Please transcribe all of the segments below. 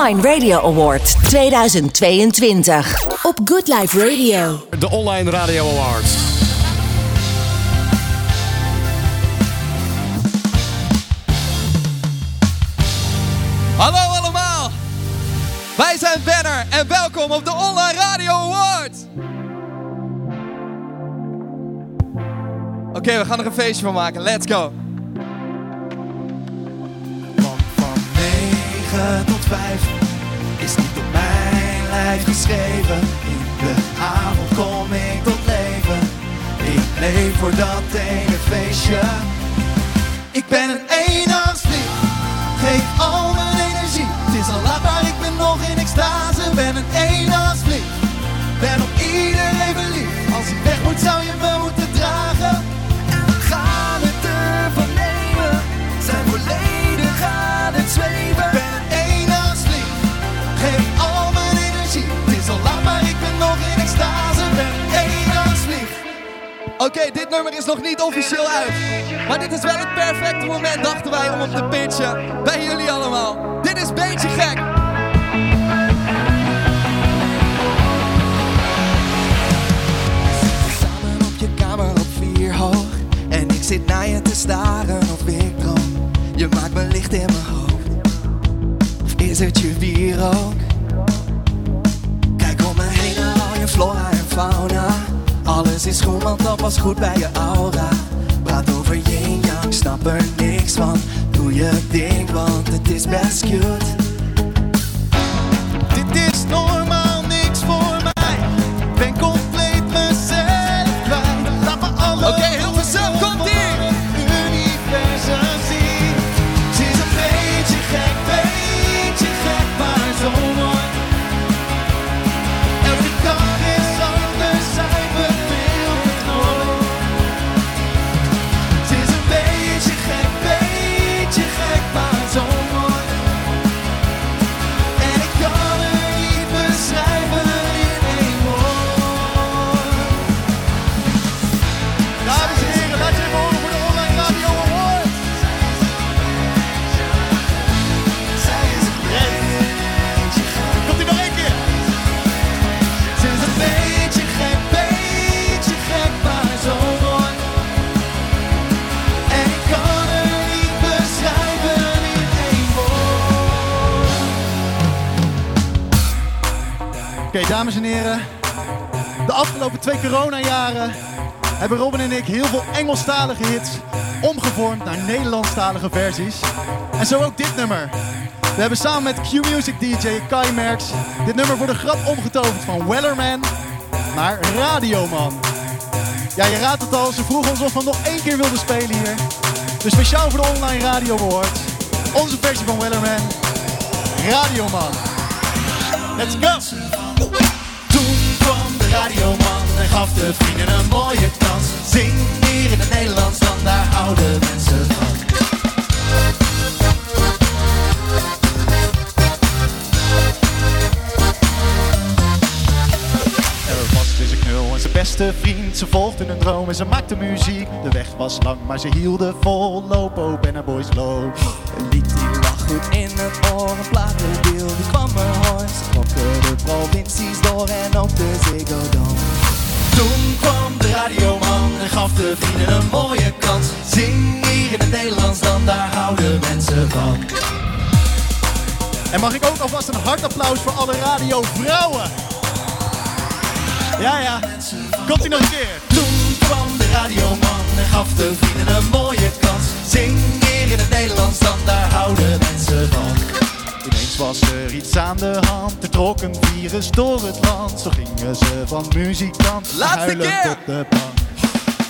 Online Radio Award 2022 op Good Life Radio. De Online Radio Awards. Hallo allemaal! Wij zijn Banner en welkom op de Online Radio Awards! Oké, we gaan er een feestje van maken. Let's go! 9 tot 5 is niet op mijn lijf geschreven. In de avond kom ik tot leven. Ik leef voor dat ene feestje. Ik ben een eendagsvlieg, geef al mijn energie. Het is al laat, maar ik ben nog in extase. Ben een eendagsvlieg, ben op iedereen verliefd. Als ik weg moet, Oké, dit nummer is nog niet officieel uit. Maar dit is wel het perfecte moment, dachten wij, om op te pitchen. Bij jullie allemaal. Dames en heren. De afgelopen twee coronajaren hebben Robin en ik heel veel Engelstalige hits omgevormd naar Nederlandstalige versies. En zo ook dit nummer. We hebben samen met Q-Music DJ Kai Merks dit nummer voor de grap omgetoverd van Wellerman naar Radioman. Ja, je raadt het al, ze vroegen ons of we nog één keer wilden spelen hier. Dus speciaal voor de Online Radio Awards, onze versie van Wellerman, Radioman. Let's go! Toen kwam de radioman en gaf de vrienden een mooie kans. Zing hier in het Nederlands, dan daar houden mensen van. Was dus en zijn beste vriend. Ze volgden een droom en ze maakten muziek. De weg was lang, maar ze hielden vol. Lopo, Benna Boys, loop. Een lied die lag goed in het oor, een er de provincies door en ook de Ziggo Dome. Toen kwam de radioman en gaf de vrienden een mooie kans. Zing hier in het Nederlands, dan daar houden mensen van. En mag ik ook alvast een hard applaus voor alle radiovrouwen? Ja, ja. Komt ie nog een keer? Toen kwam de radioman en gaf de vrienden een mooie kans. Zing hier in het Nederlands, dan daar houden mensen van. Was er iets aan de hand. Er trok een virus door het land. Zo gingen ze van muzikant huilen keer. tot de bank.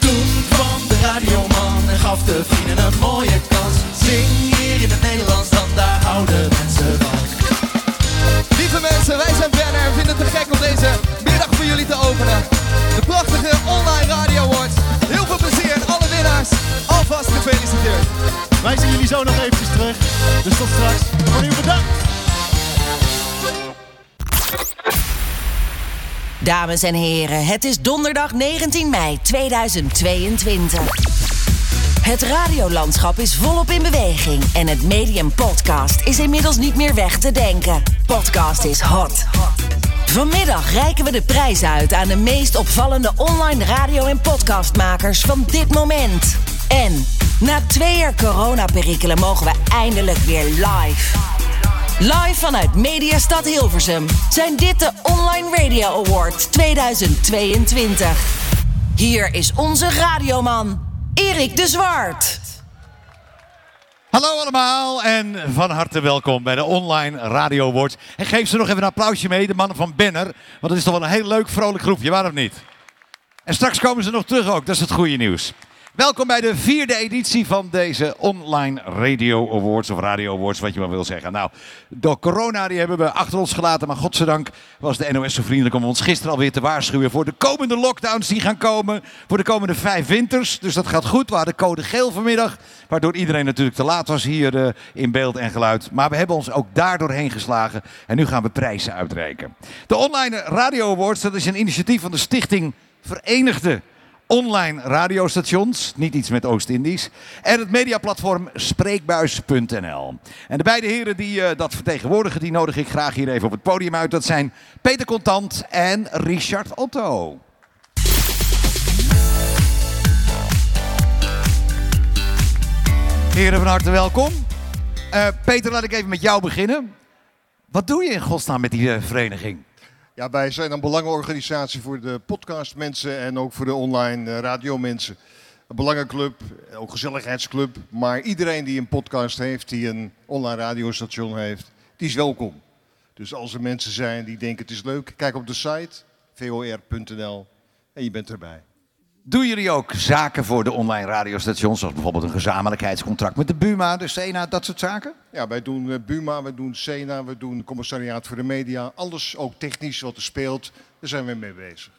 Toen kwam de radioman en gaf de vrienden een mooie kans. Zing hier in het Nederlands, dan daar houden mensen van. Lieve mensen, wij zijn Banner en vinden het te gek om deze middag voor jullie te openen. De prachtige Online Radio Awards. Heel veel plezier en alle winnaars. Alvast gefeliciteerd. Wij zien jullie zo nog eventjes terug. Dus tot straks. Voor nu bedankt. Dames en heren, het is donderdag 19 mei 2022. Het radiolandschap is volop in beweging en het medium podcast is inmiddels niet meer weg te denken. Podcast is hot. Vanmiddag reiken we de prijs uit aan de meest opvallende online radio- en podcastmakers van dit moment. En na twee jaar coronaperikelen mogen we eindelijk weer live. Live vanuit Mediastad Hilversum zijn dit de Online Radio Awards 2022. Hier is onze radioman, Erik de Zwart. Hallo allemaal en van harte welkom bij de Online Radio Awards. En geef ze nog even een applausje mee, de mannen van Banner. Want het is toch wel een heel leuk, vrolijk groepje, waar of niet? En straks komen ze nog terug ook, dat is het goede nieuws. Welkom bij de vierde editie van deze Online Radio Awards, of Radio Awards, wat je maar wil zeggen. Nou, door corona die hebben we achter ons gelaten, maar godzijdank was de NOS zo vriendelijk om ons gisteren alweer te waarschuwen voor de komende lockdowns die gaan komen, voor de komende vijf winters. Dus dat gaat goed. We hadden code geel vanmiddag, waardoor iedereen natuurlijk te laat was hier eh, in beeld en geluid. Maar we hebben ons ook daardoor heen geslagen en nu gaan we prijzen uitreiken. De Online Radio Awards, dat is een initiatief van de stichting Verenigde online radiostations, niet iets met Oost-Indisch. En het mediaplatform spreekbuis.nl. En de beide heren die eh, dat vertegenwoordigen, die nodig ik graag hier even op het podium uit. Dat zijn Peter Contant en Richard Otto. Heren, van harte welkom. Eh, Peter, laat ik even met jou beginnen. Wat doe je in godsnaam met die eh, vereniging? Ja, wij zijn een belangenorganisatie voor de podcastmensen en ook voor de online eh, radiomensen. Een belangenclub, ook gezelligheidsclub. Maar iedereen die een podcast heeft, die een online radiostation heeft, die is welkom. Dus als er mensen zijn die denken het is leuk, kijk op de site vor.nl en je bent erbij. Doen jullie ook zaken voor de online radiostations, zoals bijvoorbeeld een gezamenlijkheidscontract met de Buma, de Sena, dat soort zaken? Ja, wij doen eh, Buma, wij doen Sena, we doen Commissariaat voor de Media. Alles ook technisch wat er speelt, daar zijn we mee bezig.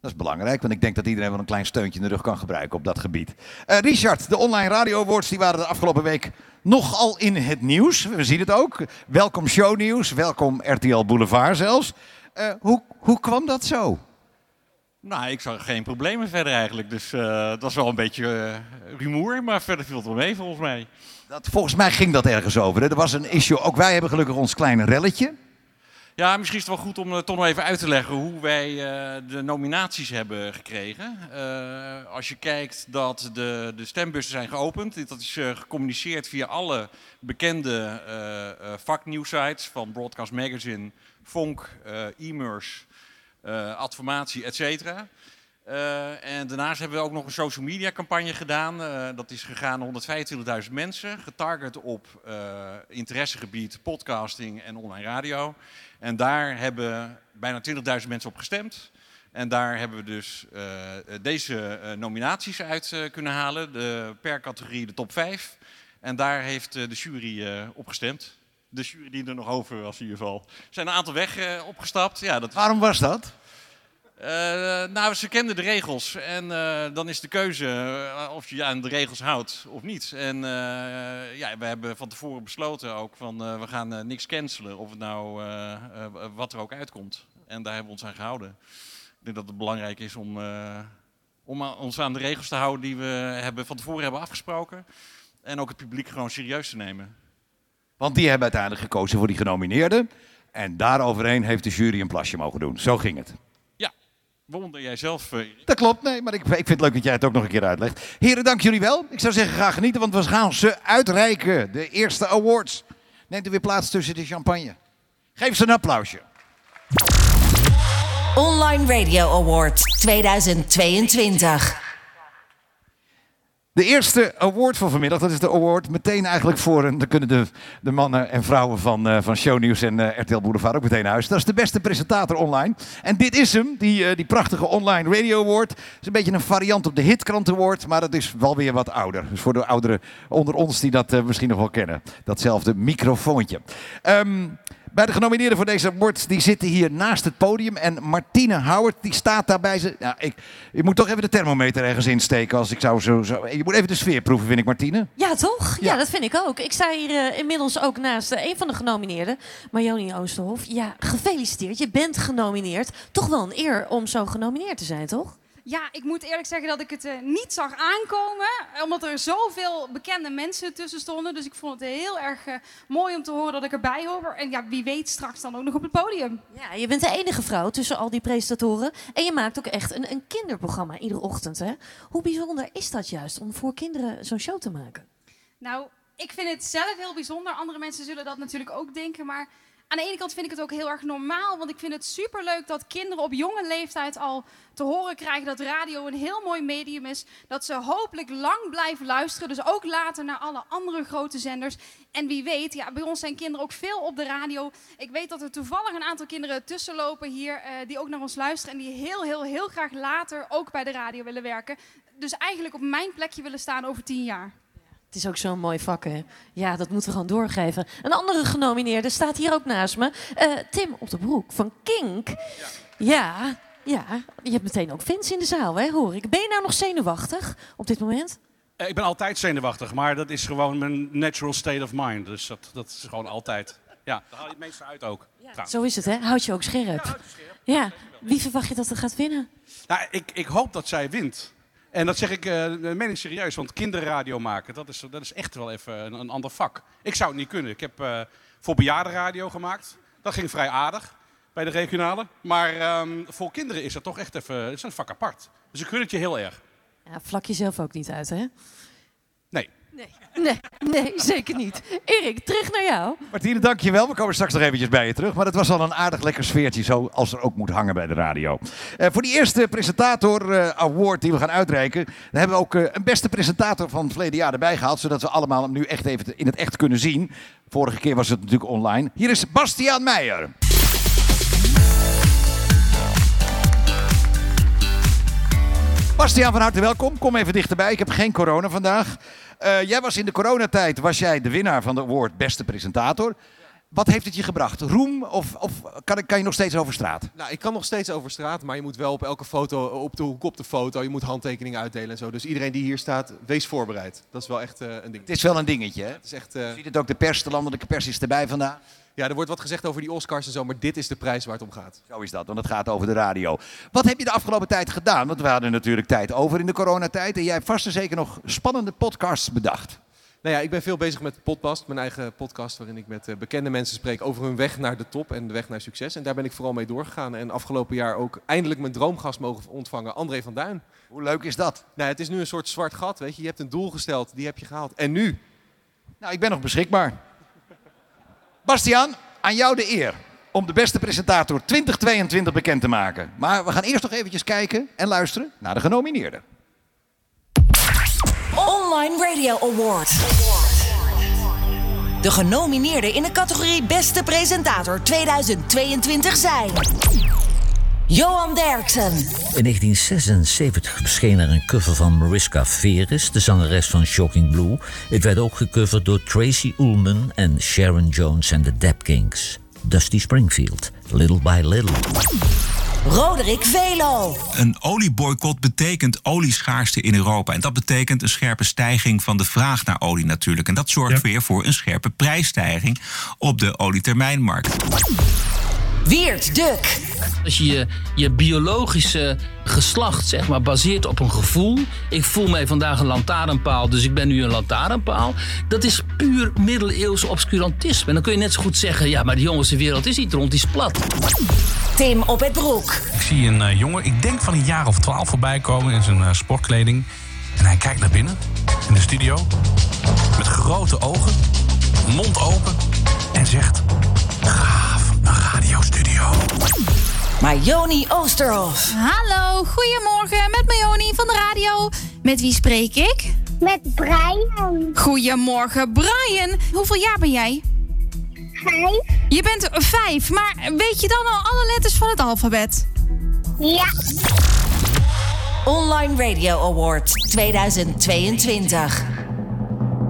Dat is belangrijk, want ik denk dat iedereen wel een klein steuntje in de rug kan gebruiken op dat gebied. Eh, Richard, de online radio awards die waren de afgelopen week nogal in het nieuws. We zien het ook. Welkom shownieuws, welkom RTL Boulevard zelfs. Eh, hoe, hoe kwam dat zo? Nou, ik zag geen problemen verder eigenlijk. Dus eh, dat was wel een beetje eh, rumoer, maar verder viel het wel mee volgens mij. Dat, volgens mij ging dat ergens over. Hè? Er was een issue, ook wij hebben gelukkig ons kleine relletje. Ja, misschien is het wel goed om uh, toch nog even uit te leggen hoe wij uh, de nominaties hebben gekregen. Uh, als je kijkt dat de, de stembussen zijn geopend, dat is gecommuniceerd via alle bekende vaknieuwsites van Broadcast Magazine, Vonk, e-mers, Adformatie, et cetera. Uh, en daarnaast hebben we ook nog een social media campagne gedaan. Uh, dat is gegaan naar 125.000 mensen, getarget op interessegebied podcasting en online radio. En daar hebben bijna 20.000 mensen op gestemd. En daar hebben we dus deze nominaties uit kunnen halen, de, per categorie de top 5. En daar heeft de jury op gestemd. De jury die er nog over was in ieder geval. Er zijn een aantal weg opgestapt. Ja, dat... Waarom was dat? Uh, nou, ze kenden de regels en uh, dan is de keuze of je je aan de regels houdt of niet. En ja, we hebben van tevoren besloten ook van we gaan niks cancelen of het nou wat er ook uitkomt. En daar hebben we ons aan gehouden. Ik denk dat het belangrijk is om, om ons aan de regels te houden die we hebben van tevoren hebben afgesproken. En ook het publiek gewoon serieus te nemen. Want die hebben uiteindelijk gekozen voor die genomineerden. En daaroverheen heeft de jury een plasje mogen doen. Zo ging het. Wonder jij zelf? Uh... Dat klopt, nee, maar ik, ik, vind het leuk dat jij het ook nog een keer uitlegt. Heren, dank jullie wel. Ik zou zeggen, ga genieten, want we gaan ze uitreiken. De eerste awards. Neemt u weer plaats tussen de champagne. Geef ze een applausje. Online Radio Awards 2022. De eerste award van vanmiddag, dat is de award meteen eigenlijk voor, en dan kunnen de, de mannen en vrouwen van, uh, van Shownieuws en uh, RTL Boulevard ook meteen naar huis. Dat is de beste presentator online. En dit is hem, die, uh, die prachtige online radio award. Het is een beetje een variant op de Hitkrant Award, maar dat is wel weer wat ouder. Dus voor de ouderen onder ons die dat misschien nog wel kennen. Datzelfde microfoontje. Um, bij de genomineerden voor deze award, die zitten hier naast het podium. En Martine Howard, die staat daarbij. Ze, ja, ik, je moet toch even de thermometer ergens insteken. Als ik zou zo, zo, je moet even de sfeer proeven, vind ik, Martine. Ja, toch? Ja, ja dat vind ik ook. Ik sta hier uh, inmiddels ook naast uh, een van de genomineerden, Marjonie Oosterhof. Ja, gefeliciteerd. Je bent genomineerd. Toch wel een eer om zo genomineerd te zijn, toch? Ja, ik moet eerlijk zeggen dat ik het eh, niet zag aankomen. Omdat er zoveel bekende mensen tussen stonden. Dus ik vond het heel erg eh, mooi om te horen dat ik erbij hoor. En ja, wie weet straks dan ook nog op het podium. Ja, je bent de enige vrouw tussen al die presentatoren. En je maakt ook echt een, een kinderprogramma iedere ochtend. Hè? Hoe bijzonder is dat juist om voor kinderen zo'n show te maken? Nou, ik vind het zelf heel bijzonder. Andere mensen zullen dat natuurlijk ook denken. Maar aan de ene kant vind ik het ook heel erg normaal. Want ik vind het superleuk dat kinderen op jonge leeftijd al te horen krijgen dat radio een heel mooi medium is. Dat ze hopelijk lang blijven luisteren. Dus ook later naar alle andere grote zenders. En wie weet, ja, bij ons zijn kinderen ook veel op de radio. Ik weet dat er toevallig een aantal kinderen tussenlopen hier eh, die ook naar ons luisteren. En die heel, heel, heel graag later ook bij de radio willen werken. Dus eigenlijk op mijn plekje willen staan over tien jaar. Is ook zo'n mooi vak, hè? Ja, dat moeten we gewoon doorgeven. Een andere genomineerde staat hier ook naast me. Eh, Tim op de broek van Kink. Ja. ja, Je hebt meteen ook Vince in de zaal, hè, hoor ik. Ben je nou nog zenuwachtig op dit moment? Eh, Ik ben altijd zenuwachtig, maar dat is gewoon mijn natural state of mind. Dus dat, dat is gewoon altijd. Ja, daar haal je het meeste uit ook. trouwens. Zo is het, hè? Houd je ook scherp. Ja, wie verwacht je dat er gaat winnen? Nou, ik, ik hoop dat zij wint. En dat zeg ik, eh meen ik serieus, want kinderradio maken, dat is, dat is echt wel even een, een ander vak. Ik zou het niet kunnen. Ik heb eh, voor bejaardenradio gemaakt. Dat ging vrij aardig bij de regionale. Maar ehm, voor kinderen is dat toch echt even het is een vak apart. Dus ik gun het je heel erg. Ja, vlak jezelf ook niet uit, hè? Nee. Nee, nee, zeker niet. Erik, terug naar jou. Martine, dankjewel. We komen straks nog eventjes bij je terug. Maar het was al een aardig lekker sfeertje, zo als er ook moet hangen bij de radio. Eh, voor die eerste presentator eh, award die we gaan uitreiken, daar hebben we ook eh, een beste presentator van het verleden jaar erbij gehaald, zodat we allemaal hem nu echt even in het echt kunnen zien. Vorige keer was het natuurlijk online. Hier is Bastiaan Meijer. Bastiaan, van harte welkom. Kom even dichterbij. Ik heb geen corona vandaag. Eh, jij was in de coronatijd was jij de winnaar van de award Beste Presentator. Wat heeft het je gebracht? Roem of, of kan, kan je nog steeds over straat? Nou, ik kan nog steeds over straat, maar je moet wel op elke foto, op de hoek op de foto, je moet handtekeningen uitdelen en zo. Dus iedereen die hier staat, wees voorbereid. Dat is wel echt eh, een ding. Het is wel een dingetje, hè? Het is echt, eh, Ziet het ook de pers, de landelijke pers is erbij vandaag. Ja, er wordt wat gezegd over die Oscars en zo, maar dit is de prijs waar het om gaat. Zo is dat, want het gaat over de radio. Wat heb je de afgelopen tijd gedaan? Want we hadden natuurlijk tijd over in de coronatijd. En jij hebt vast en zeker nog spannende podcasts bedacht. Nou ja, ik ben veel bezig met de podcast, mijn eigen podcast, waarin ik met eh, bekende mensen spreek over hun weg naar de top en de weg naar succes. En daar ben ik vooral mee doorgegaan. En afgelopen jaar ook eindelijk mijn droomgast mogen ontvangen, André van Duin. Hoe leuk is dat? Nou, het is nu een soort zwart gat, weet je. Je hebt een doel gesteld, die heb je gehaald. En nu? Nou, ik ben nog beschikbaar. Bastiaan, aan jou de eer om de beste presentator 2022 bekend te maken. Maar we gaan eerst nog eventjes kijken en luisteren naar de genomineerden. Online Radio Award. De genomineerden in de categorie Beste Presentator 2022 zijn... Johan Derksen, In 1976 verscheen er een cover van Mariska Veres, de zangeres van Shocking Blue. Het werd ook gecoverd door Tracy Ullman en Sharon Jones en de Dap Kings. Dusty Springfield, Little by Little. Roderick Velo, Een olieboycott betekent olieschaarste in Europa. En dat betekent een scherpe stijging van de vraag naar olie natuurlijk. En dat zorgt weer voor een scherpe prijsstijging op de olietermijnmarkt. Wiert Duk, Als je je, je biologische geslacht zeg maar, baseert op een gevoel. Ik voel mij vandaag een lantaarnpaal, dus ik ben nu een lantaarnpaal. Dat is puur middeleeuws obscurantisme. En dan kun je net zo goed zeggen: ja, maar de jongens, de wereld is niet rond, die is plat. Tim op het broek, Ik zie een eh, jongen, ik denk van een jaar of twaalf voorbij komen in zijn eh, sportkleding. En hij kijkt naar binnen in de studio. Met grote ogen, mond open. En zegt: radiostudio. Marjoni Oosterhof, Hallo, goedemorgen met Mayoni van de radio. Met wie spreek ik? Met Brian. Goedemorgen, Brian. Hoeveel jaar ben jij? Vijf. Je bent vijf, maar weet je dan al alle letters van het alfabet? Ja. Online Radio Award 2022.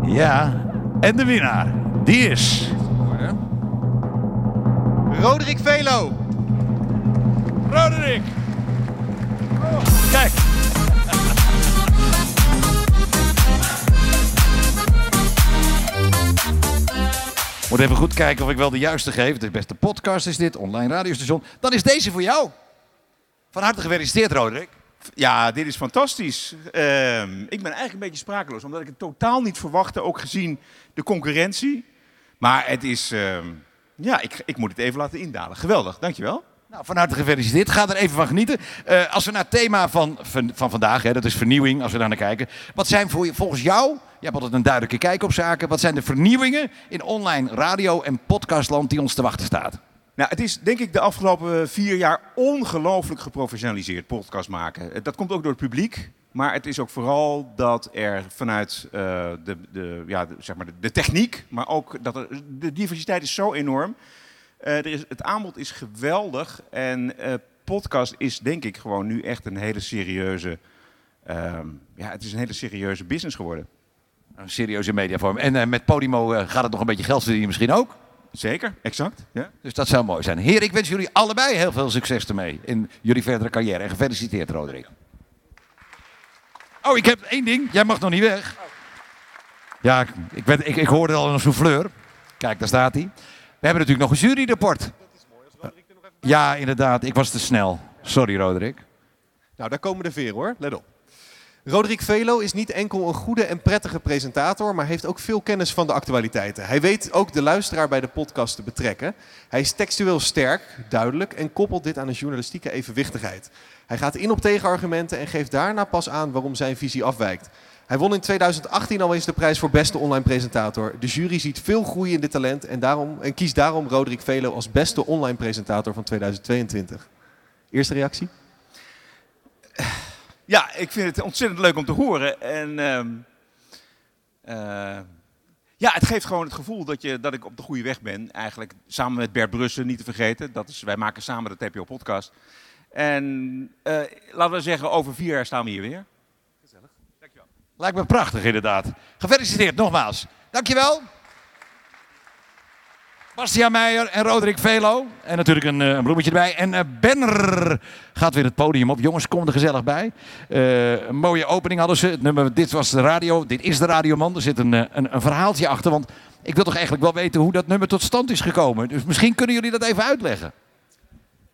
Ja, en de winnaar, die is... Roderick Velo. Roderick! Kijk. Moet even goed kijken of ik wel de juiste geef. De beste podcast is dit, online radiostation. Dan is deze voor jou. Van harte gefeliciteerd, Roderick. Ja, dit is fantastisch. Ehm, ik ben eigenlijk een beetje sprakeloos, omdat ik het totaal niet verwachtte, ook gezien de concurrentie. Maar het is, ehm, ja, ik, ik moet het even laten indalen. Geweldig, dankjewel. Nou, van harte gefeliciteerd. Ga er even van genieten. Eh, als we naar het thema van, van, van vandaag, hè, dat is vernieuwing, als we daar naar kijken. Wat zijn voor, je- volgens jou, je hebt altijd een duidelijke kijk op zaken, wat zijn de vernieuwingen in online radio- en podcastland die ons te wachten staat? Nou, het is denk ik de afgelopen vier jaar ongelooflijk geprofessionaliseerd podcast maken. Eh, Dat komt ook door het publiek. Maar het is ook vooral dat er vanuit eh, de, de, ja, de, zeg maar de, de techniek, maar ook dat er, de diversiteit is zo enorm. Eh, er is, het aanbod is geweldig en eh, podcast is denk ik gewoon nu echt een hele serieuze, ehm, ja, het is een hele serieuze business geworden. Een serieuze mediavorm. En met Podimo gaat het nog een beetje geld verdienen misschien ook? Zeker, exact. Ja. Dus dat zou mooi zijn. Heer, ik wens jullie allebei heel veel succes ermee in jullie verdere carrière. En gefeliciteerd, Roderick. Oh, ik heb één ding. Jij mag nog niet weg. Ja, ik, ik, ik, ik hoorde al een souffleur. Kijk, daar staat hij. We hebben natuurlijk nog een juryrapport. Ja, inderdaad. Ik was te snel. Sorry, Roderick. Nou, daar komen de veren hoor. Let op. Roderick Velo is niet enkel een goede en prettige presentator, maar heeft ook veel kennis van de actualiteiten. Hij weet ook de luisteraar bij de podcast te betrekken. Hij is textueel sterk, duidelijk en koppelt dit aan een journalistieke evenwichtigheid. Hij gaat in op tegenargumenten en geeft daarna pas aan waarom zijn visie afwijkt. Hij won in 2018 al eens de prijs voor beste online presentator. De jury ziet veel groei in dit talent en, daarom, en kiest daarom Roderick Velo als beste online presentator van 2022. Eerste reactie? Ja, ik vind het ontzettend leuk om te horen. En eh, ja, het geeft gewoon het gevoel dat, je, dat ik op de goede weg ben. Eigenlijk samen met Bert Brussen, niet te vergeten. Dat is, wij maken samen de TPO-podcast. En eh, laten we zeggen, over vier jaar staan we hier weer. Lijkt me prachtig, inderdaad. Gefeliciteerd nogmaals. Dankjewel. Bastiaan Meijer en Roderick Velo. En natuurlijk een, eh, een bloemetje erbij. En eh, Benner gaat weer het podium op. Jongens, kom er gezellig bij. Eh, een mooie opening hadden ze. Het nummer, dit was de radio. Dit is de radioman. Er zit een, een, een verhaaltje achter. Want ik wil toch eigenlijk wel weten hoe dat nummer tot stand is gekomen. Dus misschien kunnen jullie dat even uitleggen.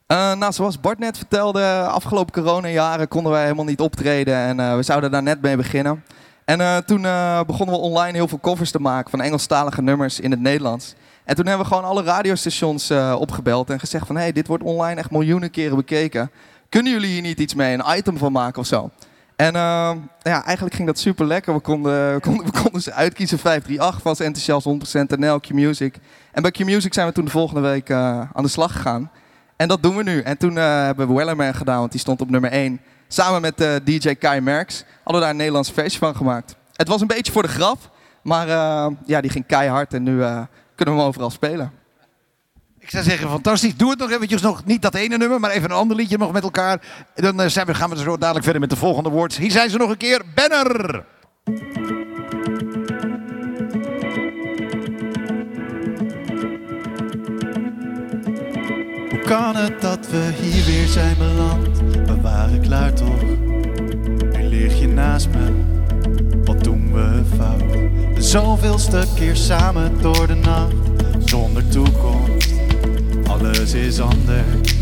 Eh, nou, zoals Bart net vertelde, afgelopen coronajaren konden wij helemaal niet optreden en eh, we zouden daar net mee beginnen. En eh, toen eh, begonnen we online heel veel covers te maken van Engelstalige nummers in het Nederlands. En toen hebben we gewoon alle radiostations eh, opgebeld en gezegd van... hé, hey, dit wordt online echt miljoenen keren bekeken. Kunnen jullie hier niet iets mee, een item van maken of zo? En eh, ja, eigenlijk ging dat super lekker. We konden, we, konden, we konden ze uitkiezen 538, was enthousiast 100% NL, Q-Music. En bij Q-Music zijn we toen de volgende week eh, aan de slag gegaan. En dat doen we nu. En toen hebben we Wellerman gedaan, want die stond op nummer 1. Samen met DJ Kai Merks hadden we daar een Nederlands feestje van gemaakt. Het was een beetje voor de grap, maar ja, die ging keihard en nu kunnen we hem overal spelen. Ik zou zeggen, fantastisch. Doe het nog eventjes nog. Niet dat ene nummer, maar even een ander liedje nog met elkaar. Dan eh, zijn we, gaan we zo dadelijk verder met de volgende woord. Hier zijn ze nog een keer. Banner! Hoe kan het dat we hier weer zijn beland? We waren klaar toch? Nu lig je naast me. Wat doen we fout? Zoveelste keer samen door de nacht. Zonder toekomst. Alles is anders.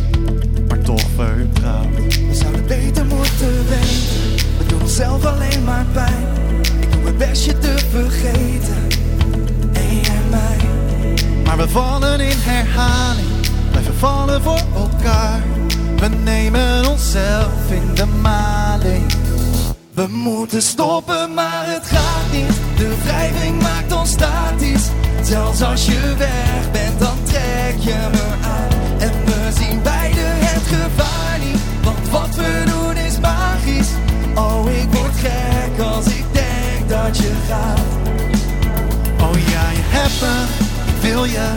Maar toch vertrouwd. We zouden beter moeten weten. We doen onszelf alleen maar pijn. Ik doe mijn best je te vergeten. En jij mij. Maar we vallen in herhaling. Blijven vallen voor elkaar. We nemen onszelf in de maling. We moeten stoppen, maar het gaat niet. De wrijving maakt ons statisch. Zelfs als je weg bent, dan trek je me aan. En we zien beide het gevaar niet. Want wat we doen is magisch. Oh, ik word gek als ik denk dat je gaat. Oh ja, je hebt me, wil je,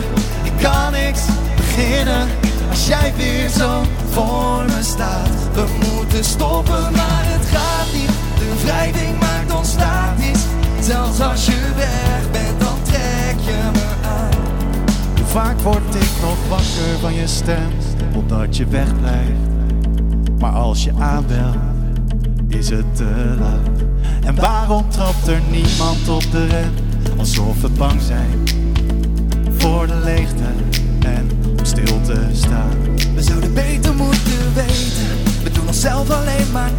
ik kan niks beginnen als jij weer zo voor me staat. We moeten stoppen, maar het gaat niet. De wrijving maakt ons statisch. Zelfs als je weg bent, dan trek je me aan. Hoe vaak word ik nog wakker van je stem, omdat je wegblijft. Maar als je aanbelt, is het te laat. En waarom trapt er niemand op de rem, alsof we bang zijn voor de leegte en om stil te staan? We zouden beter moeten weten. We doen onszelf alleen maar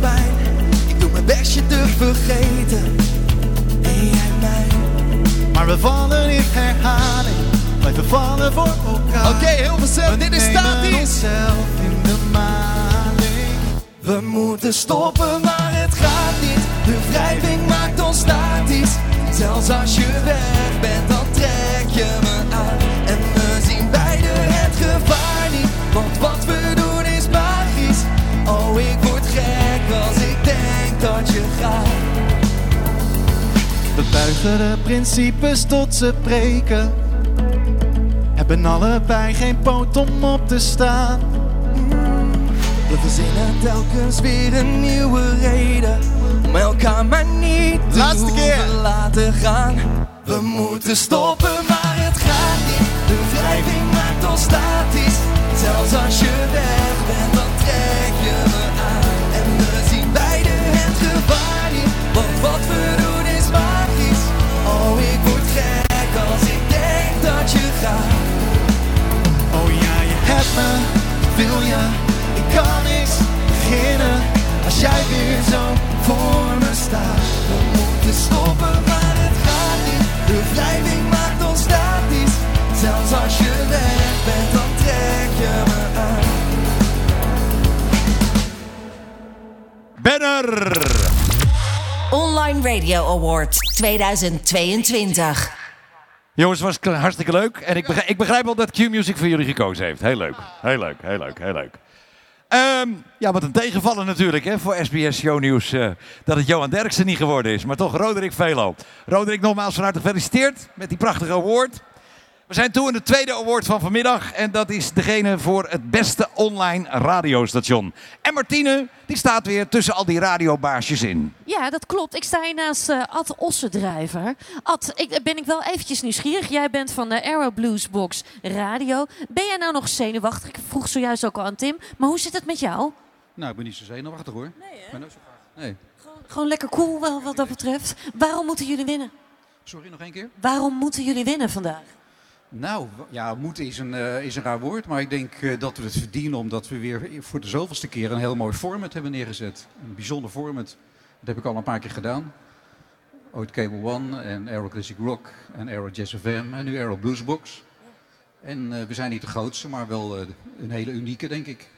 vergeten. En jij mij. Maar we vallen in herhaling, blijven vallen voor elkaar. Oké, heel veel dit is statisch. in de maling. We moeten stoppen, maar het gaat niet. De wrijving maakt ons statisch. Zelfs als je weg bent, dan trek je me aan. En we zien beide het gevaar niet. Want wat We buigen de principes tot ze breken. Hebben allebei geen poot om op te staan. We verzinnen telkens weer een nieuwe reden om elkaar maar niet te Laatste keer. laten gaan. We moeten stoppen, maar het gaat niet. De wrijving maakt ons statisch. Zelfs als je weg bent, me, wil je, ik kan niks beginnen. Als jij weer zo voor me staat. We moeten stoppen, maar het gaat niet. De wrijving maakt ons statisch. Zelfs als je weg bent, dan trek je me aan. Banner! Online Radio Award 2022. Jongens, het was hartstikke leuk. En ik begrijp, ik begrijp wel dat Q-Music voor jullie gekozen heeft. Heel leuk. Heel leuk, heel leuk, heel leuk. Ehm, ja, wat een tegenvallen natuurlijk hè, voor SBS Shownieuws. eh dat het Johan Derksen niet geworden is. Maar toch Roderick Velo. Roderick, nogmaals van harte gefeliciteerd met die prachtige award. We zijn toe in de tweede award van vanmiddag. En dat is degene voor het beste online radiostation. En Martine, die staat weer tussen al die radiobaasjes in. Ja, dat klopt. Ik sta hier naast eh, Ad Ossendrijver. Ad, ik, ben ik wel eventjes nieuwsgierig. Jij bent van de Aero Blues Box Radio. Ben jij nou nog zenuwachtig? Ik vroeg zojuist ook al aan Tim. Maar hoe zit het met jou? Nou, ik ben niet zo zenuwachtig hoor. Nee, hè? Ben ook zo graag. Nee. Gewoon lekker cool wel, wat dat betreft. Waarom moeten jullie winnen? Sorry, nog één keer? Waarom moeten jullie winnen vandaag? Nou, ja, moeten is een, eh, is een raar woord, maar ik denk eh, dat we het verdienen omdat we weer voor de zoveelste keer een heel mooi format hebben neergezet. Een bijzonder format. Dat heb ik al een paar keer gedaan. Ooit Cable One en Aero Classic Rock en Aero Jazz FM en nu Aero Bluesbox. En eh, we zijn niet de grootste, maar wel een hele unieke, denk ik.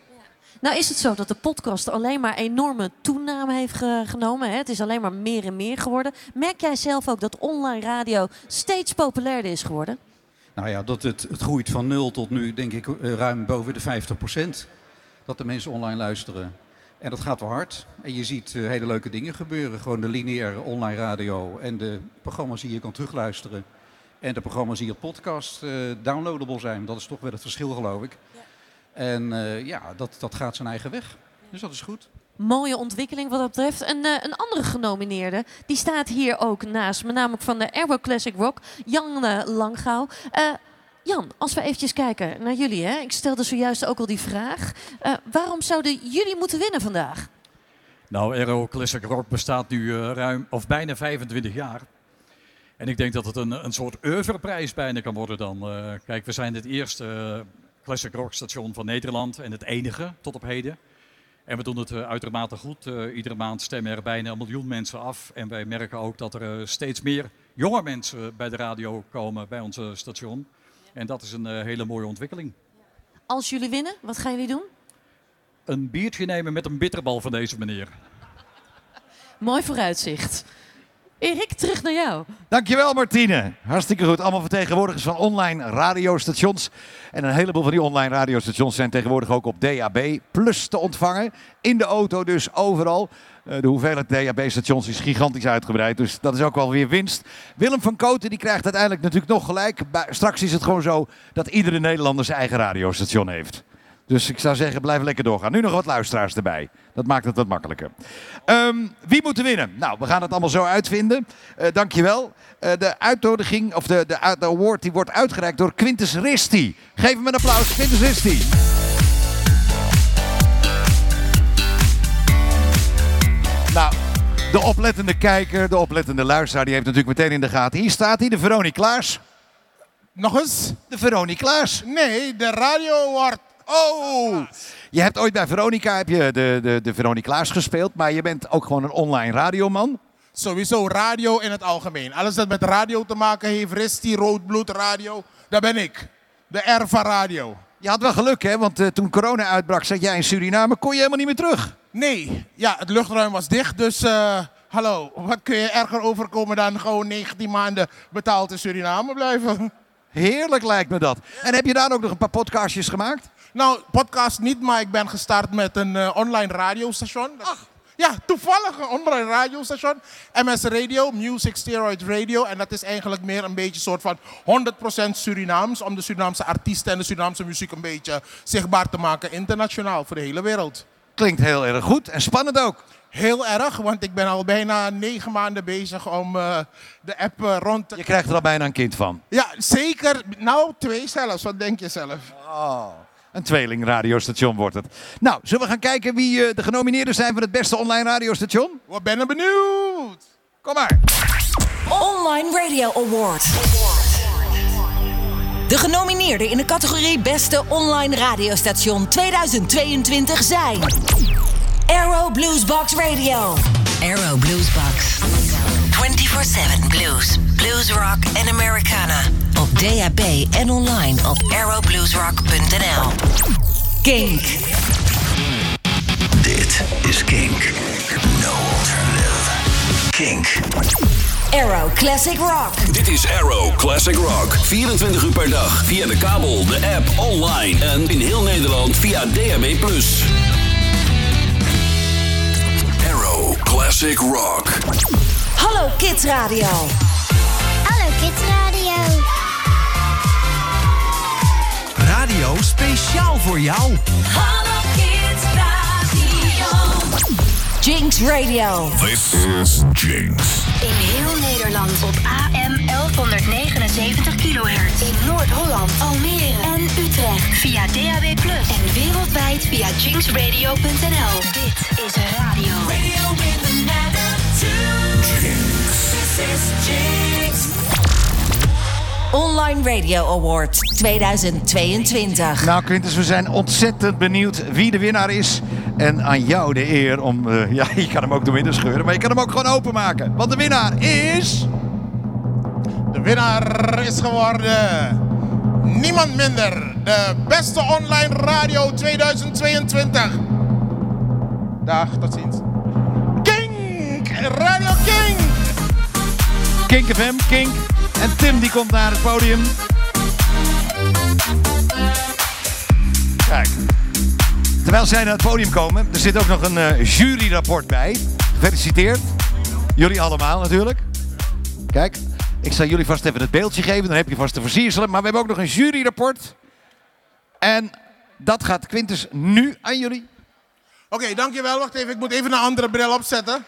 Nou is het zo dat de podcast alleen maar enorme toename heeft ge- genomen. Hè? Het is alleen maar meer en meer geworden. Merk jij zelf ook dat online radio steeds populairder is geworden? Nou ja, dat het, het groeit van nul tot nu, denk ik, eh, ruim boven de 50% Dat de mensen online luisteren. En dat gaat wel hard. En je ziet eh, hele leuke dingen gebeuren. Gewoon de lineaire online radio en de programma's die je kan terugluisteren. En de programma's die op podcast eh, downloadable zijn. Dat is toch wel het verschil, geloof ik. En eh, ja, dat, dat gaat zijn eigen weg. Dus dat is goed. Mooie ontwikkeling wat dat betreft. Eh, een andere genomineerde, die staat hier ook naast me, namelijk van de Aero Classic Rock, Jan Langgauw. Eh, Jan, als we eventjes kijken naar jullie, hè? ik stelde zojuist ook al die vraag. Eh, waarom zouden jullie moeten winnen vandaag? Nou, Aero Classic Rock bestaat nu ruim of bijna 25 jaar. En ik denk dat het een, een soort oeuvreprijs bijna kan worden dan. Kijk, we zijn het eerste Classic Rock station van Nederland en het enige tot op heden. En we doen het eh, uitermate goed. Eh, iedere maand stemmen er bijna een miljoen mensen af. En wij merken ook dat er eh, steeds meer jonge mensen bij de radio komen bij ons station. En dat is een hele mooie ontwikkeling. Als jullie winnen, wat gaan jullie doen? Een biertje nemen met een bitterbal van deze meneer. Mooi vooruitzicht. Erik, terug naar jou. Dankjewel Martine. Hartstikke goed. Allemaal vertegenwoordigers van online radiostations. En een heleboel van die online radiostations zijn tegenwoordig ook op DAB Plus te ontvangen. In de auto dus overal. Eh, De hoeveelheid DAB-stations is gigantisch uitgebreid. Dus dat is ook wel weer winst. Willem van Koten die krijgt uiteindelijk natuurlijk nog gelijk. Straks is het gewoon zo dat iedere Nederlander zijn eigen radiostation heeft. Dus ik zou zeggen, blijf lekker doorgaan. Nu nog wat luisteraars erbij. Dat maakt het wat makkelijker. Ehm, wie moet er winnen? Nou, we gaan het allemaal zo uitvinden. Eh dankjewel. Eh de uitnodiging, of de, de, de award, die wordt uitgereikt door Quintus Risti. Geef hem een applaus, Quintus Risti. Nou, de oplettende kijker, de oplettende luisteraar, die heeft natuurlijk meteen in de gaten. Hier staat hij, de Veronique Klaas. Nog eens? De Veronique Klaas. Nee, de radio award. Oh! Je hebt ooit bij Veronica heb je de, de, de gespeeld, maar je bent ook gewoon een online radioman. Sowieso radio in het algemeen. Alles dat met radio te maken heeft, Risti, Roodbloed, radio, dat ben ik. De R van radio. Je had wel geluk, hè? Want eh, toen corona uitbrak, zat jij in Suriname, kon je helemaal niet meer terug. Nee, ja, het luchtruim was dicht, dus eh, hallo, wat kun je erger overkomen dan gewoon 19 maanden betaald in Suriname blijven? Heerlijk lijkt me dat. En heb je daar ook nog een paar podcastjes gemaakt? Nou, podcast niet, maar ik ben gestart met een eh, online radiostation. Ach. Ja, toevallig een online radiostation. MS Radio, Music Steroid Radio. En dat is eigenlijk meer een beetje soort van 100% Surinaams. Om de Surinaamse artiesten en de Surinaamse muziek een beetje zichtbaar te maken internationaal voor de hele wereld. Klinkt heel erg goed en spannend ook. Heel erg, want ik ben al bijna negen maanden bezig om eh, de app eh, rond te... Je krijgt er al bijna een kind van. Ja, zeker. Nou, twee zelfs. Wat denk je zelf? Oh. Een tweeling radiostation wordt het. Nou, zullen we gaan kijken wie eh, de genomineerden zijn voor het beste online radiostation? Wat ben ik benieuwd. Kom maar. Online Radio Award. De genomineerden in de categorie Beste Online Radiostation 2022 zijn... Arrow Bluesbox Radio. Arrow Bluesbox. 24-7 blues, blues rock en Americana. DAB en online op arrowbluesrock.nl. Kink. Dit is Kink. No alternative. Kink. Arrow Classic Rock. Dit is Arrow Classic Rock. 24 uur per dag via de kabel, de app, online en in heel Nederland via DAB+. Arrow Classic Rock. Hallo Kids Radio. Hallo Kids Radio. Radio speciaal voor jou. Hallo Kids Radio. Jinx Radio. This is Jinx. In heel Nederland op AM 1179 kHz. In Noord-Holland, Almere en Utrecht. Via DAB+. En wereldwijd via jinxradio.nl. Dit is radio. Radio Online Radio Award 2022. Nou Quintus, we zijn ontzettend benieuwd wie de winnaar is. En aan jou de eer om... eh, ja, je kan hem ook door midden scheuren, maar je kan hem ook gewoon openmaken. Want de winnaar is... De winnaar is geworden niemand minder. De beste online radio 2022. Dag, tot ziens. Kink! Radio King! Kink FM, Kink. En Tim die komt naar het podium. Kijk. Terwijl zij naar het podium komen, er zit ook nog een eh, juryrapport bij. Gefeliciteerd. Jullie allemaal natuurlijk. Kijk, ik zal jullie vast even het beeldje geven. Dan heb je vast te versierselen. Maar we hebben ook nog een juryrapport. En dat gaat Quintus nu aan jullie. Oké, dankjewel. Wacht even, ik moet even een andere bril opzetten.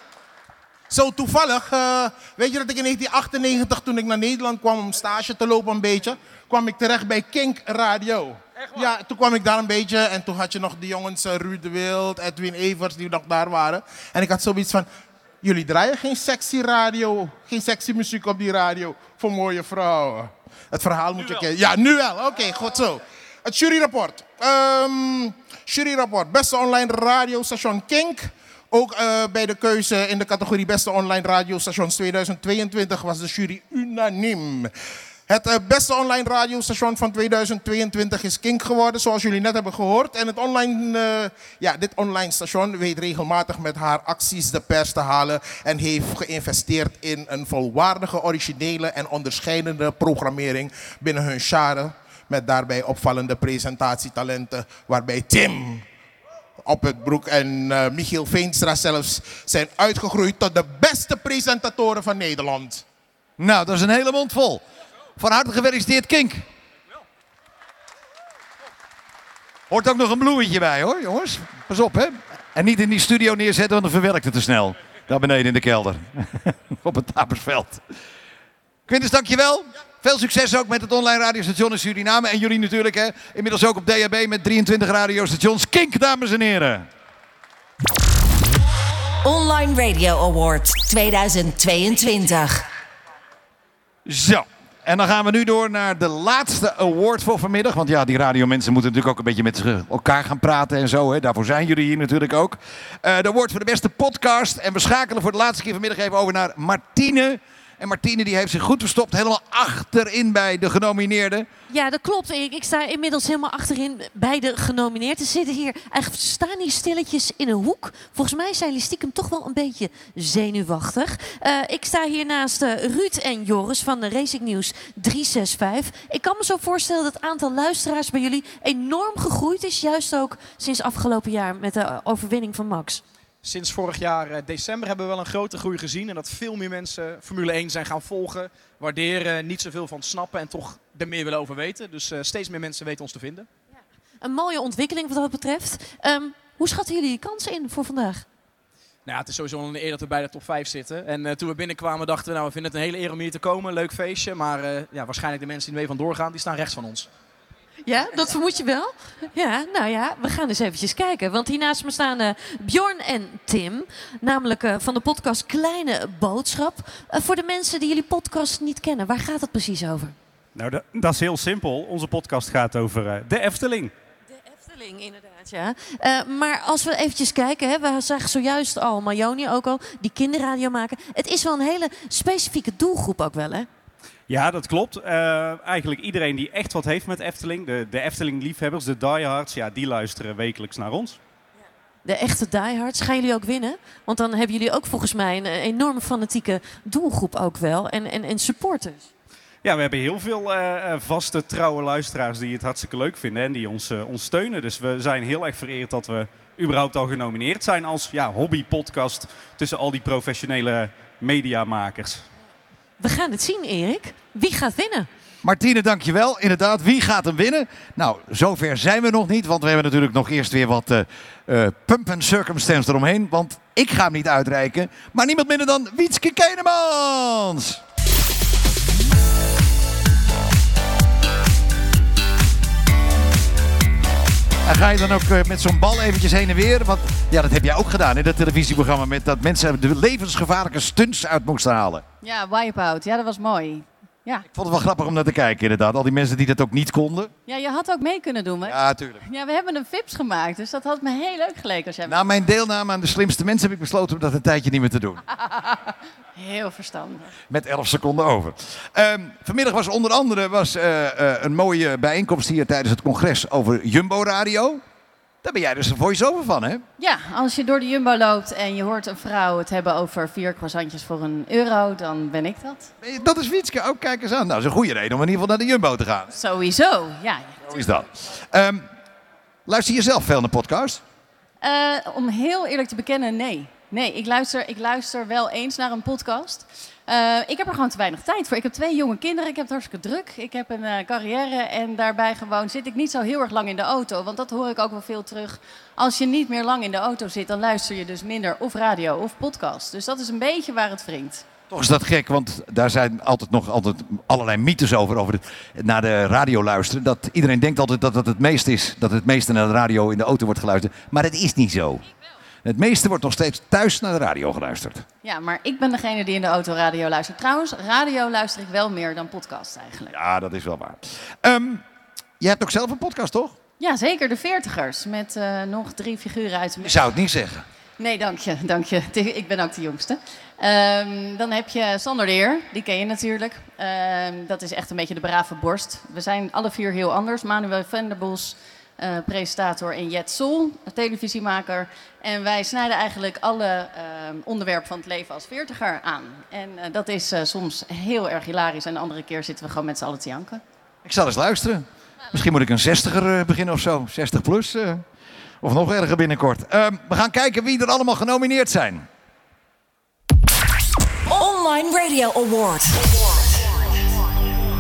Zo toevallig, eh, weet je dat ik in 1998, toen ik naar Nederland kwam om stage te lopen een beetje, kwam ik terecht bij Kink Radio. Ja, toen kwam ik daar een beetje en toen had je nog de jongens uh, Ruud de Wild, Edwin Evers die nog daar waren. En ik had zoiets van, jullie draaien geen sexy radio, geen sexy muziek op die radio voor mooie vrouwen. Het verhaal moet je kennen. Ja, nu wel. Oké, goed zo. Het juryrapport. Ehm juryrapport. Beste online radiostation Kink. Ook eh, bij de keuze in de categorie Beste Online Radiostations 2022 was de jury unaniem. Het eh, beste online radiostation van 2022 is Kink geworden, zoals jullie net hebben gehoord. En het online, eh, ja, dit online station weet regelmatig met haar acties de pers te halen. En heeft geïnvesteerd in een volwaardige, originele en onderscheidende programmering binnen hun genre. Met daarbij opvallende presentatietalenten, waarbij Tim op het broek en eh, Michiel Veenstra zelfs zijn uitgegroeid tot de beste presentatoren van Nederland. Nou, dat is een hele mond vol. Van harte gefeliciteerd, Kink. Hoort ook nog een bloemetje bij, hoor, jongens. Pas op, hè. En niet in die studio neerzetten, want dan verwerkt het te snel. Daar beneden in de kelder. op het Tapersveld. Quintus, dankjewel. Veel succes ook met het online radiostation in Suriname. En jullie natuurlijk, hè. Inmiddels ook op DHB met 23 radiostations. Kink, dames en heren. Online Radio Award 2022. Zo. En dan gaan we nu door naar de laatste award voor vanmiddag. Want ja, die radiomensen moeten natuurlijk ook een beetje met elkaar gaan praten en zo. Hè. Daarvoor zijn jullie hier natuurlijk ook. Eh, de award voor de beste podcast. En we schakelen voor de laatste keer vanmiddag even over naar Martine. En Martine die heeft zich goed verstopt, helemaal achterin bij de genomineerden. Ja, dat klopt. Ik, sta inmiddels helemaal achterin bij de genomineerden. Ze zitten hier, eigenlijk staan hier stilletjes in een hoek. Volgens mij zijn jullie stiekem toch wel een beetje zenuwachtig. Eh, ik sta hier naast eh, Ruud en Joris van de Racing News 365. Ik kan me zo voorstellen dat het aantal luisteraars bij jullie enorm gegroeid is. Juist ook sinds afgelopen jaar met de overwinning van Max. Sinds vorig jaar eh, december hebben we wel een grote groei gezien. En dat veel meer mensen Formule 1 zijn gaan volgen, waarderen, niet zoveel van snappen en toch er meer willen over weten. Dus uh, steeds meer mensen weten ons te vinden. Ja. Een mooie ontwikkeling wat dat betreft. Um, hoe schatten jullie je kansen in voor vandaag? Nou het is sowieso een eer dat we bij de top 5 zitten. En uh, toen we binnenkwamen dachten we, nou we vinden het een hele eer om hier te komen. Leuk feestje. Maar uh, ja, waarschijnlijk de mensen die er mee vandoor gaan, die staan rechts van ons. Ja, dat vermoed je wel. Ja, nou ja, we gaan eens eventjes kijken. Want hier naast me staan uh, Bjorn en Tim. Namelijk uh, van de podcast Kleine Boodschap. Uh, voor de mensen die jullie podcast niet kennen, waar gaat het precies over? Nou, dat, dat is heel simpel. Onze podcast gaat over de Efteling. De Efteling, inderdaad, ja. maar als we eventjes kijken, hè, we zagen zojuist al, Majoni ook al, die kinderradio maken. Het is wel een hele specifieke doelgroep ook wel, hè? Ja, dat klopt. Uh, eigenlijk iedereen die echt wat heeft met Efteling, de, de Efteling-liefhebbers, de diehards, ja, die luisteren wekelijks naar ons. De echte diehards, gaan jullie ook winnen? Want dan hebben jullie ook volgens mij een enorme fanatieke doelgroep ook wel en, en, en supporters. Ja, we hebben heel veel uh, vaste, trouwe luisteraars die het hartstikke leuk vinden en die ons, uh, ons steunen. Dus we zijn heel erg vereerd dat we überhaupt al genomineerd zijn als ja, hobbypodcast tussen al die professionele mediamakers. We gaan het zien, Erik. Wie gaat winnen? Martine, dankjewel. Inderdaad, wie gaat hem winnen? Nou, zover zijn we nog niet, want we hebben natuurlijk nog eerst weer wat uh, uh, pump and circumstance eromheen. Want ik ga hem niet uitreiken, maar niemand minder dan Wietske Kenemans. En ga je dan ook uh, met zo'n bal eventjes heen en weer? Want ja, dat heb jij ook gedaan in dat televisieprogramma. Met dat mensen de levensgevaarlijke stunts uit moesten halen. Ja, Wipeout. Ja, dat was mooi. Ja. Ik vond het wel grappig om naar te kijken, inderdaad. Al die mensen die dat ook niet konden. Ja, je had ook mee kunnen doen, hè? Ja, tuurlijk. Ja, we hebben een VIPs gemaakt, dus dat had me heel leuk geleken als jij... Na mijn deelname aan de slimste mensen heb ik besloten om dat een tijdje niet meer te doen. heel verstandig. Met 11 seconden over. Um, vanmiddag was onder andere was, uh, uh, een mooie bijeenkomst hier tijdens het congres over Jumbo Radio. Daar ben jij dus een voice-over van, hè? Ja, als je door de Jumbo loopt en je hoort een vrouw het hebben over vier croissantjes voor een euro, dan ben ik dat. Dat is Wietske, ook kijk eens aan. Nou, dat is een goede reden om in ieder geval naar de Jumbo te gaan. Sowieso, ja. Zo is dat. Um, luister je zelf veel naar podcast? Uh, om heel eerlijk te bekennen, nee. Nee, ik luister, ik luister wel eens naar een podcast. Uh, ik heb er gewoon te weinig tijd voor. Ik heb twee jonge kinderen, ik heb het hartstikke druk. Ik heb een uh, carrière en daarbij gewoon zit ik niet zo heel erg lang in de auto. Want dat hoor ik ook wel veel terug. Als je niet meer lang in de auto zit, dan luister je dus minder of radio of podcast. Dus dat is een beetje waar het wringt. Toch is dat gek, want daar zijn altijd nog altijd allerlei mythes over, over het, naar de radio luisteren. Dat iedereen denkt altijd dat het het meest is, dat het meeste naar de radio in de auto wordt geluisterd. Maar het is niet zo. Het meeste wordt nog steeds thuis naar de radio geluisterd. Ja, maar ik ben degene die in de auto radio luistert. Trouwens, radio luister ik wel meer dan podcast eigenlijk. Ja, dat is wel waar. Um, je hebt ook zelf een podcast, toch? Ja, zeker. De Veertigers. Met uh, nog drie figuren uit... Je zou het niet zeggen. Nee, dank je. Dank je. Ik ben ook de jongste. Um, dan heb je Sander de Heer. Die ken je natuurlijk. Um, dat is echt een beetje de brave borst. We zijn alle vier heel anders. Manuel Venderbos... Uh, presentator en Jet Sol, televisiemaker. En wij snijden eigenlijk alle uh, onderwerpen van het leven als veertiger aan. En uh, dat is soms heel erg hilarisch en de andere keer zitten we gewoon met z'n allen te janken. Ik zal eens luisteren. Misschien moet ik een zestiger beginnen of zo. 60 plus. of nog erger binnenkort. Ehm, we gaan kijken wie er allemaal genomineerd zijn. Online Radio Award.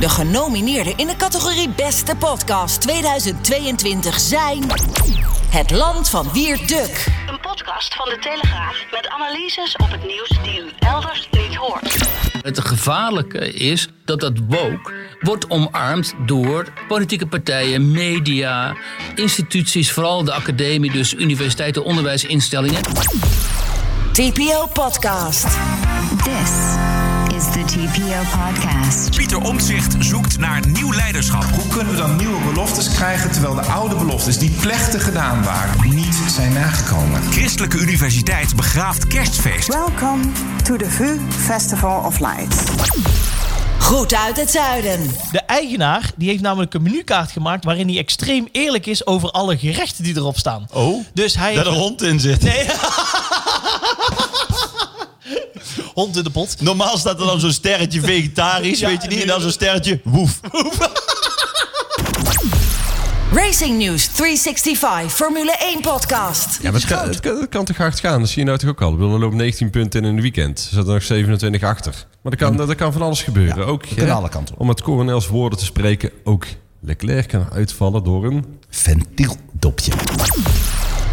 De genomineerden in de categorie Beste Podcast 2022 zijn... Het Land van Wierduk. Een podcast van de Telegraaf met analyses op het nieuws die u elders niet hoort. Het gevaarlijke is dat dat woke wordt omarmd door politieke partijen, media, instituties, vooral de academie, dus universiteiten, onderwijsinstellingen. TPO Podcast. This is the TPO podcast. Pieter Omtzigt zoekt naar nieuw leiderschap. Hoe kunnen we dan nieuwe beloftes krijgen terwijl de oude beloftes die plechtig gedaan waren niet zijn nagekomen? Christelijke Universiteit begraaft kerstfeest. Welcome to the VU Festival of Lights. Goed uit het zuiden. De eigenaar die heeft namelijk een menukaart gemaakt waarin hij extreem eerlijk is over alle gerechten die erop staan. Oh, dus hij dat er hond in zit. Nee. hond in de pot. Normaal staat er dan zo'n sterretje vegetarisch, Ja, weet je niet? En dan zo'n sterretje woef. Racing News 365 Formule 1 podcast. Ja, maar het kan, het, kan, het kan toch hard gaan? Dat zie je nou toch ook al. Er loopt 19 punten in een weekend. Er zat er nog 27 achter. Maar er kan, dat, er kan van alles gebeuren. ook, hè, alle kanten Om met Coronels woorden te spreken, ook Leclerc kan uitvallen door een... Ventieldopje.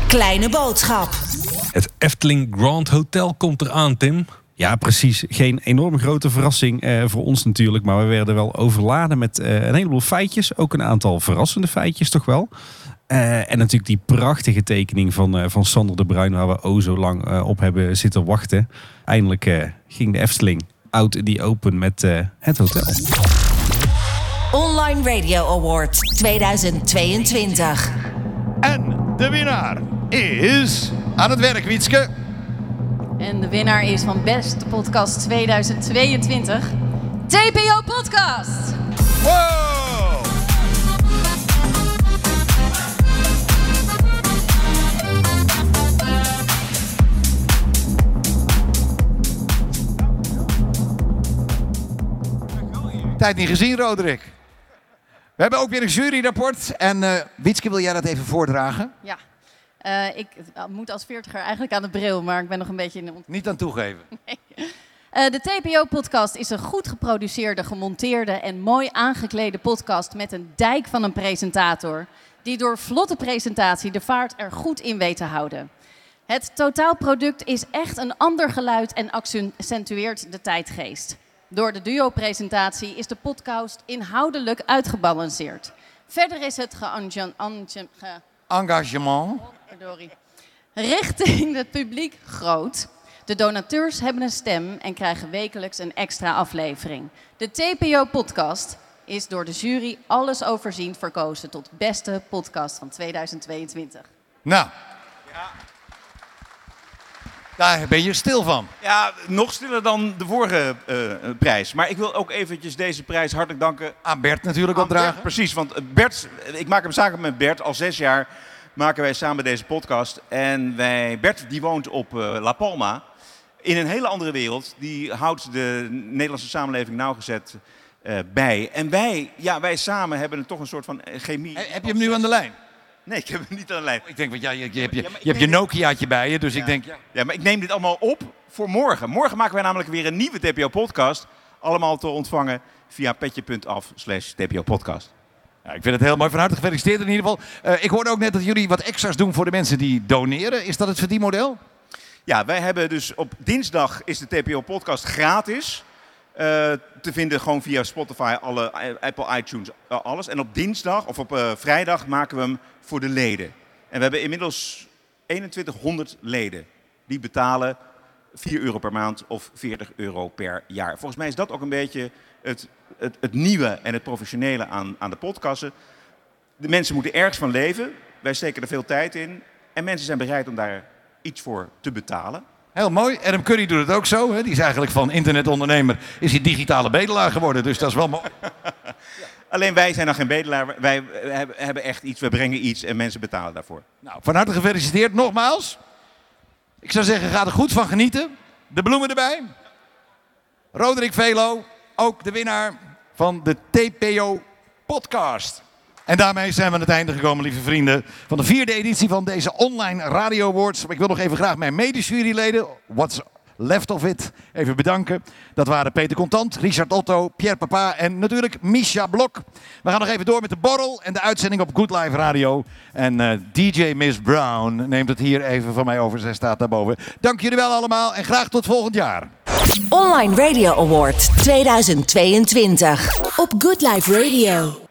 Kleine boodschap. Het Efteling Grand Hotel komt eraan, Tim. Ja, precies. Geen enorm grote verrassing eh, voor ons natuurlijk. Maar we werden wel overladen met eh, een heleboel feitjes. Ook een aantal verrassende feitjes toch wel. Eh, en natuurlijk die prachtige tekening van, eh, van Sander de Bruin... waar we o zo lang eh, op hebben zitten wachten. Eindelijk eh, ging de Efteling out in die open met eh, het hotel. Online Radio Award 2022. En de winnaar is aan het werk, Wietske. En de winnaar is van Beste Podcast 2022. TPO Podcast! Wow! Tijd niet gezien, Roderick. We hebben ook weer een juryrapport. En eh Wietske, wil jij dat even voordragen? Ja. Eh, ik uh, moet als veertiger eigenlijk aan de bril, maar ik ben nog een beetje in de Niet aan toegeven. Eh, de TPO-podcast is een goed geproduceerde, gemonteerde en mooi aangeklede podcast met een dijk van een presentator. Die door vlotte presentatie de vaart er goed in weet te houden. Het totaalproduct is echt een ander geluid en accentueert de tijdgeest. Door de duo-presentatie is de podcast inhoudelijk uitgebalanceerd. Verder is het geënga- enge- ge- Engagement. Verdorie. Richting het publiek groot. De donateurs hebben een stem en krijgen wekelijks een extra aflevering. De TPO-podcast is door de jury alles overzien verkozen tot beste podcast van 2022. Nou. Daar ben je stil van. Ja, nog stiller dan de vorige eh, prijs. Maar ik wil ook eventjes deze prijs hartelijk danken. Aan Bert natuurlijk Aan opdragen. Bert, precies, want eh, Bert, ik maak hem samen met Bert. Al zes jaar maken wij samen deze podcast. En wij, Bert die woont op eh, La Palma. In een hele andere wereld. Die houdt de Nederlandse samenleving nauwgezet eh bij. En wij, ja, wij samen hebben een, toch een soort van eh, chemie. Heb je hem nu aan de lijn? Nee, ik heb hem niet aan de lijn. Ik denk, want ja, je, je hebt je, je, hebt je Nokiaatje bij je, dus ik denk... Ja. Ja, maar ik neem dit allemaal op voor morgen. Morgen maken wij namelijk weer een nieuwe TPO-podcast. Allemaal te ontvangen via petje.af slash TPO-podcast. Ja, ik vind het heel mooi. Van harte gefeliciteerd in ieder geval. Eh, ik hoorde ook net dat jullie wat extra's doen voor de mensen die doneren. Is dat het verdienmodel? Ja, wij hebben dus op dinsdag is de TPO-podcast gratis. Eh, te vinden gewoon via Spotify, alle, eh, Apple iTunes, eh, alles. En op dinsdag of op vrijdag maken we hem voor de leden. En we hebben inmiddels 2100 leden. Die betalen 4 euro per maand of 40 euro per jaar. Volgens mij is dat ook een beetje het, het, het nieuwe en het professionele aan, aan de podcasten. De mensen moeten ergens van leven. Wij steken er veel tijd in. En mensen zijn bereid om daar iets voor te betalen. Heel mooi. Adam Curry doet het ook zo. Hè? Die is eigenlijk van internetondernemer, is hij digitale bedelaar geworden. Dus dat is wel mooi. Alleen wij zijn dan geen bedelaar. Wij hebben- hebben echt iets, we brengen iets en mensen betalen daarvoor. Nou, van harte gefeliciteerd nogmaals. Ik zou zeggen, ga er goed van genieten. De bloemen erbij. Roderick Velo, ook de winnaar van de TPO podcast. En daarmee zijn we aan het einde gekomen, lieve vrienden, van de vierde editie van deze online Radio Awards. Ik wil nog even graag mijn medejuryleden, what's left of it, even bedanken. Dat waren Peter Contant, Richard Otto, Pierre Papa en natuurlijk Misha Blok. We gaan nog even door met de borrel en de uitzending op Good Live Radio. En eh, DJ Miss Brown neemt het hier even van mij over, zij staat daarboven. Dank jullie wel allemaal en graag tot volgend jaar. Online Radio Award 2022 op Good Life Radio.